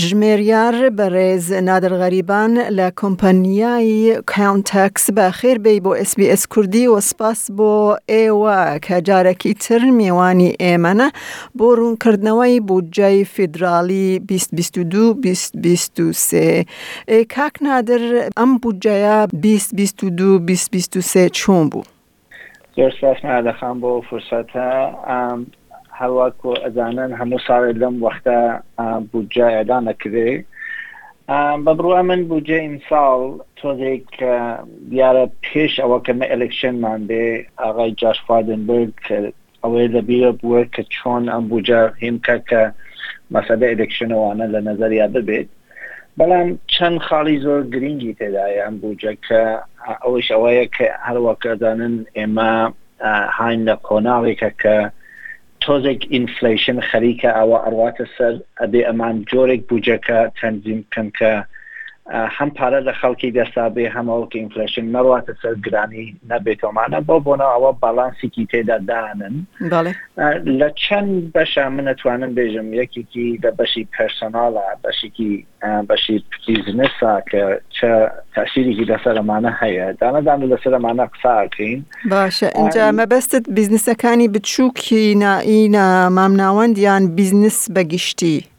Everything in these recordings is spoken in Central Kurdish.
ژمێریار بەڕێز نادر غەریبان لە کۆمپانیای کاونتەکس بەخێر بێی بۆ SسBS کوردی وە سپاس بۆ ئێوە کە جارەکی تر مێوانی ئێمەە بۆ ڕوونکردنەوەی بودجەی فیدراڵی 2022 2023. کاک نادر ئەم بودجەیە بیست بیست و دوو بیست بیست و سێ چۆن بوو؟ زۆر سپاس مرادەخان بۆ ئەو فرسەتە هەرواک و ئەزانن هەموو ساڵێ لەم وەختە بودجە ئێدان ئەکرێ بە بڕوا من بودجە ئیمساڵ تۆزێک دیارە پێش ئەوە کەمە ئەلکشنمان بێ ئاغای جاش خواردن برد کە ئەوەی لە بیرە بووە کە چۆن ئەم بوجە هیم بکات کە مەسەلە ئیلیکشنە وانە لە نەزەریا ببێت بەڵام چەند خاڵی زۆر گرینگی تێدایە ئەم بوجە کە ئەوەیش ئەوەیە کە هەر وەک ئەزانن ئێمە هاین لە قۆناغێکە کە تۆزێک ئینفلیشن خەریکە ئەوە ئەڕواتە سەر ئەبێ ئەمان جۆرێک بوجەکە تەنزیم بکەن کە هەم پارە لە خەڵکی دەستا بێ هەم ئەوکە ئینفلەشن نەڕواتە سەر گرانی نەبێتۆمانە بەو بۆنە ئەوە باڵانسیکی تێدا دانن لە چەند بەشە من ئەتوانم بێژم یەکێکی لە بەشی پرسۆناڵە بەشێکی بەشی بزنسا کە چە تاسیریکی لەسەرمانە هەیە دانەدان لەسەرمانە قساکەین باشە ئەجا مەبەستت بیزنسەکانی بچووکی نائینا مامناوەندیان بیزنس بەگشتی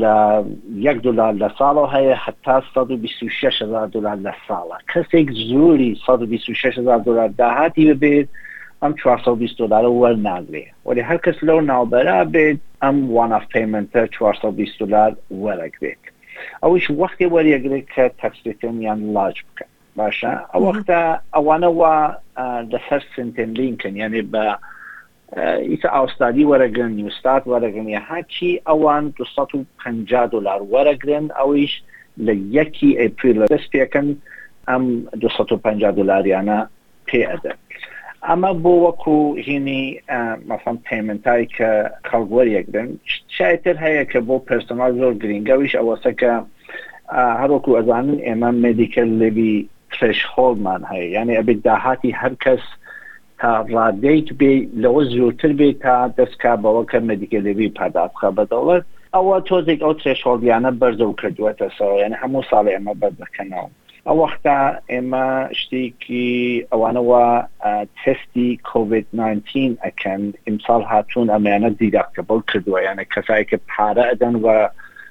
لە یەک دۆلار لە ساڵەوە هەیە هەتا سەد و بیست و شەش هەزار دۆلار لە ساڵە کەسێک زۆری سەد و بیست و شەش هەزار دۆلار داهاتی ببێت ئەم چوار سەد و بیست دۆلارە وەرناگرێ وەلی هەر کەس لەو ناوبەرا بێت ئەم وان ئاف پەیمەنتە چوار سەد و بیست دۆلار وەرەگرێت ئەویش وەختی وەریەگرێت کە تەکس ریتێنیان لاج بکەن باشە ئەو وەختە ئەوانەوە لەسەر سنتێن لینکن یانێ بە ئیتر ئاوستادی وەرەگرن، نیوستاد وەرەگرن یا هەرچی، ئەوان دوو سەد و پەنجا دۆلار وەرەگرن، ئەویش لە یەکی ئەپریلەوە دەست پێکەن ئەم دوو سەد و پەنجا دۆلاریانە پێ ئەدەن. ئەمە بۆ وەکو هینی مەسەڵەن پەیمەنتای کە خەڵک وەریەگرن. شتای تر هەیە کە بۆ پێرسۆناڵ زۆر گرینگە ئەویش ئەوەسە کە هەر وەکو ئەزانن ئێمە مێدیکەل لێڤی ترێشهۆڵدمان هەیە یانی ئەبێت داهاتی هەر کەس تا ڕادەیەکی پێ لەوە زۆرتر بێ تا دەست کا بەوە کە مەدیکە لەوی پادا بخە بە دەوڵەت ئەوە تۆزێک ئەو ترێشۆڵدیانە بەرزەو کردووەتەسەوە یعنی هەموو ساڵی ئەمە بەردەکەنەوە ئەوەختا ئێمە شتێکی ئەوانەوە تستی کۆڤید 19 ئەکەن ئیمساڵ هاتوون ئەمیانە دیداکتەبڵ کردووە یانە کەسایکە پارە ئەدەن و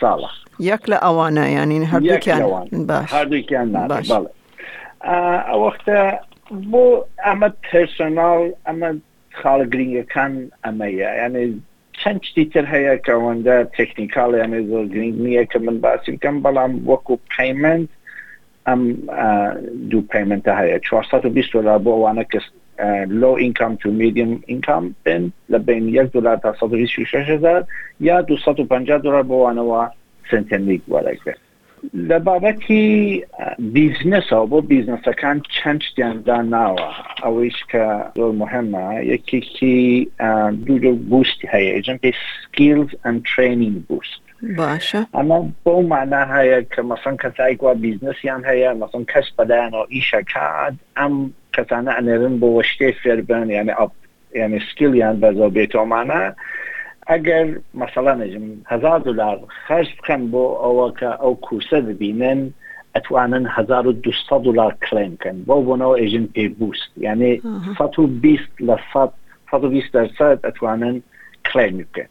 ساڵە. یەک لە ئەوانە یانین هەردووکیان ئەوەختە بۆ ئەمە پرسۆناڵ ئەمە خاڵە گرنگەکان ئەمەیە یانێ چەند شتی تر هەیە کە ئەوەندە تەکنیکاڵیانێ زۆر گرنگ نییە کە من باسی بکەم بەڵام وەکو پەیمنت ئەم دوو پەیمەنتە هەیە چوار سەد و بیست دۆلار بۆ ئەوانە کە لۆ ئینکام تو میدیم ئینکام بن لە بین یەک دۆلار تا سەد و بیست و شەش هەزار یا دوو سەد و پەنجا دۆلار بۆ وانەوە سنتەمیک وەرەگرن لە بابەتی بیزنسەوە بۆ بیزنسەکان چەند شتیان داناوە ئەوەیش کە زۆر مهمە یەکێکی دوو جۆر بوست هەیە ئێجم پێی سکیلز ئەند ترینینگ بوست باشە. ئەمە بەو مانا هەیە کە مەسەن کەسایک وا بیزنسیان هەیە مەسەن کەس بەلایانەوە ئیش ئەکات ئەم کەسانە ئەنێرن بۆ وە شتێ فێر بن یانێ ئەپ یانێ سکیلیان بەزەو بێتۆمانە ئەگەر مەسەلەنێژم هەزار دولار خەرج بکەن بۆ ئەوە کە ئەو کورسە ببینن ئەتوانن هەزار و دوو سەد دولار کلیم کەن بەو بۆنەوە ئێژن پێ بوست یانێ سەد و بیست لە سەد سەد و بیست دەرسەد ئەتوانن کلیم بکەن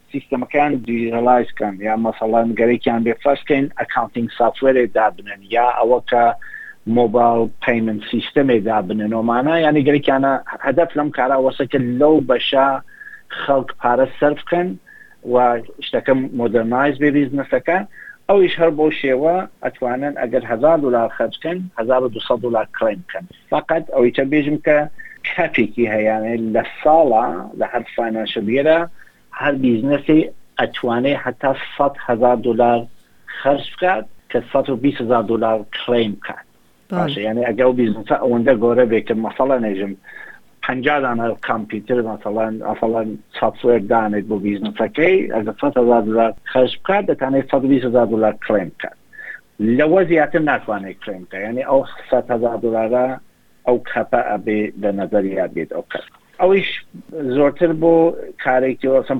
سیستەمەکەیان دیجیتەلایز کەن یا مەسەڵەن گەرەکیان بێ فەرز کەین ئەکاونتینگ سافوێرێ دابنێن یا ئەوە کە مۆبایل پەیمنت سیستەمێ دابنێن ئۆمانە یانی گەرەکیانە هەدەف لەم کارا وەسە کە لەو بەشە خەڵک پارە سەرف کەن و شتەکە مۆدرنایز بێ بیزنسەکە ئەویش هەر بۆ شێوە ئەتوانن ئەگەر هزار دلار خەرجکەن 1200 دلار کڕین بکەن فەقەت ئەوەیتە بێژم کە کاتێکی هەیە لە ساڵا لە هەر فاینانشەل یێرا هەر بیزنەسێ ئەتوانێ هەتا سەد هەزار دۆلار خەرج بکات کە سەد و بیست هەزار دۆلار کڵەیم بکات باشە بەڵێ یانێ ئەگەر ئەو بیزنسە ئەوەندە گەورە بێ کە مەسەڵەن ئێژم پەنجا دانە کامپیوتر مەسەڵەن ئەسڵەن سۆفتوێر دانێت بۆ بیزنسەکەی ئەگەر سەد هەزار دۆلار خەرج بکات دەتانێت سەد و بیست هەزار دۆلار کڵێم بکات لەوە زیاتر ناتوانێت کڵێم بکات یعنی ئەو سەد هەزار دۆلارە ئەو کەپە ئەبێ لە نەزەریات بێت ئەو کەس ئەویش زۆرتر بۆ کارێکی وەسم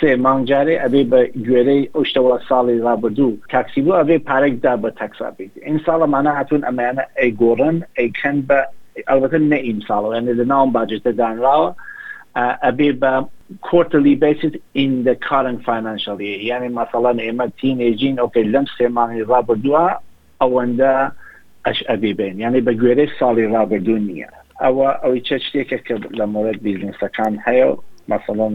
سێ مانگ جارێ ئەبێ بە گوێرەی ئەو شتە وە ساڵی ڕابردوو تاکسی بوو ئەبێ پارەک دا بە تاکس ئابیت ئیم ساڵە مانا هاتوون ئەمەیانە ئەی گۆڕن ئەی کەن بە ئەڵبەتە نە ئیم ساڵەوە یانێ لە ناوم باجێتە دانراوە ئەبێ بە کۆرتەلی بەیسیت ئین دە کارن فاینانشەڵی یانێ ماسەڵان ئێمە تین ئێجین ئۆکەی لەم سێ مانگی ڕابردووە ئەوەندە ئەش ئەبێ بێن یانێ بە گوێرەی ساڵی ڕابردوو نییە ئەوە ئەوی چە شتێکە کە لە مۆرەت بیزنسەکان هەیە و ماسەڵان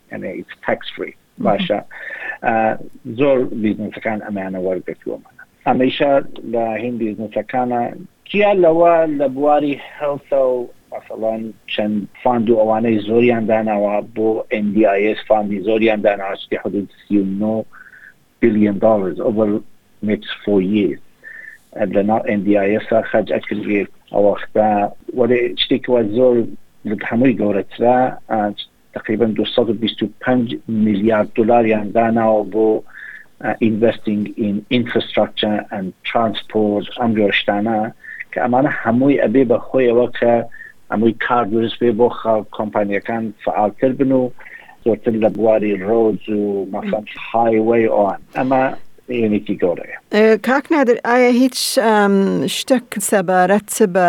یعنی it's tax free باشە زۆر بیزنسەکان ئەمانە وەرگتووەمان ئەمەیشە لە هین بیزنسەکانە کیا لەوە لە بواری هەڵسە و مەسەڵان چەند فاند و ئەوانەی زۆریان داناوە بۆ MDIS فاندی زۆریان داناوەستی حدود 39 بلیۆن دلار over next four years لە ناو MDIS خەج ئەکرێت ئەوەختا وەێ شتێکەوە زۆر هەمووی گەورەترا تقریبا دوو سەد و بیست و پەنج میلیارد دلاریان داناوە بۆ ئینڤستینگ ئین ئینفراستراکچە ئەن ترانسپۆرت ئەم جۆر شتانە کە ئەمانە هەمووی ئەبێ بە خۆیەوە کە ئەمووی کار دروست بێ بۆ خاڵ کۆمپانیەکان فعالتر بن و زۆرتر لە بواری ڕۆز و مەسەن هایوەی ئەوان ئەمە یونیتی گەورەیە. کاک نادر ئایا هیچ شتێک سەبارەت بە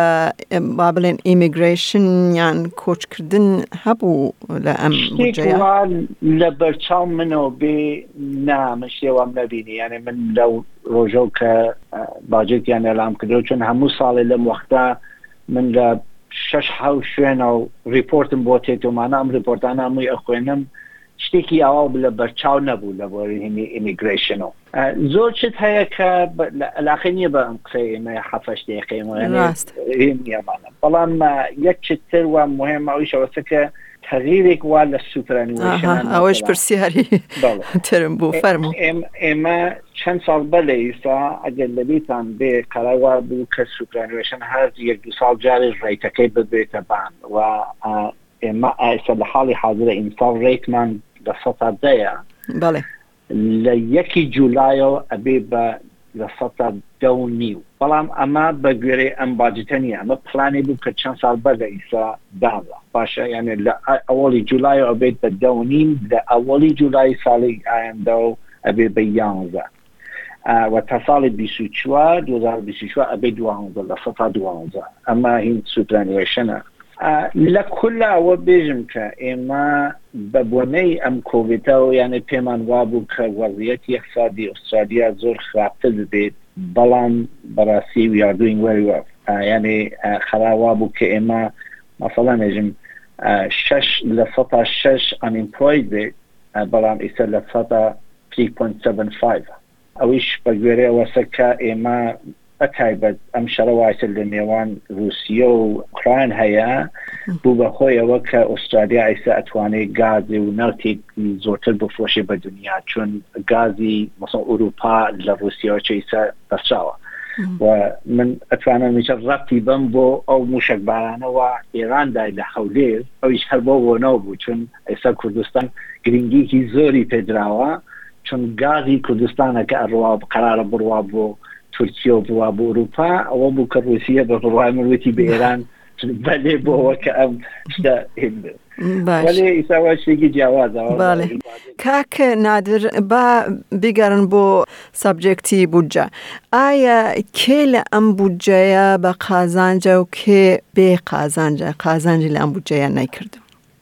با بڵێن ئیمیگرەیشن یان کۆچکردن هەبوو لە ئەم لە بەرچاو منەوە بێ نامش لێوام نبینی یانێ من لەو ڕۆژە و کە باجێتیان ئەلام کردو چون هەموو ساڵێ لەم وەختا من لە شش حو شوێنە و ریپۆرتم بۆ تێتۆمانە ئەم ریپۆرتانە هەمووی ئەخوێنم شتێکی ئاوا لە بەرچاو نەبوو لە بۆرینی ئیمیگرەیشن و زۆر شت هەیە کە علاقەی نییە بە ئەم قسەی ئێمە حەفەش دەیقەی مۆیانێمانە بەڵام یەک چتر وە مهمە ئەوی شەوەسە کە تەغیرێک وا لە سوپرانیشن ئەوەش پرسیاری ترم بوو فەرمو ئێمە چەند ساڵ بە لە ئیسا ئەگەر لەبیتان بێ قەرای وا بوو کە سوپرانیشن هەر یەک دو ساڵ جارێ ڕێیتەکەی ببێتە بان و ئێمە ئایسە لە حاڵی حازرە ئیمساڵ ڕێکمان لە سەتا دەیە بەڵێ لە یەکی جوولایەوە ئەبێ بە لە سەتا دە و نیو بەڵام ئەمە بە گوێرەی ئەم باجتە نیە ئەمە پلانی بوو کە چەند ساڵ بەر لە ئیسا داوە باشە یانێ لە ئەوەڵی جوولایەوە ئەبێت بە دە و نیم لە ئەوەڵی جوولای ساڵی ئایندە و ئەبێ بە یانزە و تا ساڵی بیست و چوار دوو هەزار و بیست و چوار ئەبێ دوانزە لە سەتا دوانزە ئەمە هین سوپرانوێشنە لە کلاوە بێژم کە ئێمە بە بۆنەی ئەم کۆڤێتەوە یانە پێمان وابوو کە وەزیەتی یەخسادی ئوسترالیا زۆر خراپتر ببێت بەڵام بەڕاستی ویاردوین وەریوە یانێ خەراوا بوو کە ئێمە مەسەڵە نێژم شش لە سەتا شش ئەنیمپلۆید بێت بەڵام ئیسە لە سەدا تری پوێنت سەڤن فایڤە. ئەویش بە گوێرەی ئەوەسە کە ئیمە بە تایبەت ئەم شەڕە وایسە لە نێوان رووسیە و ئوکراین هەیە بوو بە هۆیەوە کە ئوسترالیا ئیسە ئەتوانێ گازێ و نەوتێ زۆرتر بفرۆشێ بە دنیا چون گازی مەسەڵ ئورووپا لە رووسیەوە چە ئیسە بەسراوە و من ئەتوانم میچە ڕەتی بەم بۆ ئەو موشەک بارانەوە ئێران دای لە هەولێر ئەویش هەر بۆ بۆنەوە بوو چون ئێستا کوردستان گرنگیکی زۆری پێدراوە چون گازی کوردستانە کە ئەڕوا قەرارە بڕوا بۆ تورکیە و بڕوا بۆ ئوروپا ئەوە بوو کە ڕوسیە بە بڕای مروتی بە ئێران بەێ بۆەوە کە ئەم شتە هند ئیساوا شتێکی جیاوازە کاکە نادر با بیگەرن بۆ سابجێکتی بودجە ئایا کێ لە ئەم بودجەیە بە قازانجە و کێ بێ قازانجە قازانجی لە ئەم بودجەیە نەیکردم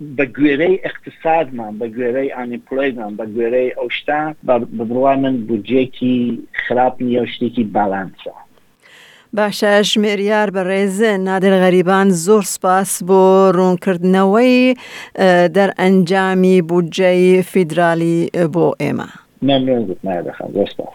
بەگوێرەی ئیقتسادمان، بەگوێرەی ئانیپلۆیمان، بەگوێرەی ئەو شتە، بە بڕوای من بودجەیەکی خراپ نییە و شتێکی بالانسە. باشە ژمێریار بەڕێز نادر غەریبان زۆر سوپاس بۆ ڕوونکردنەوەی دەرئەنجامی بودجەی فیدراڵی بۆ ئێمە. مەمنون گوتمایە دەخەم زۆر سوپاس.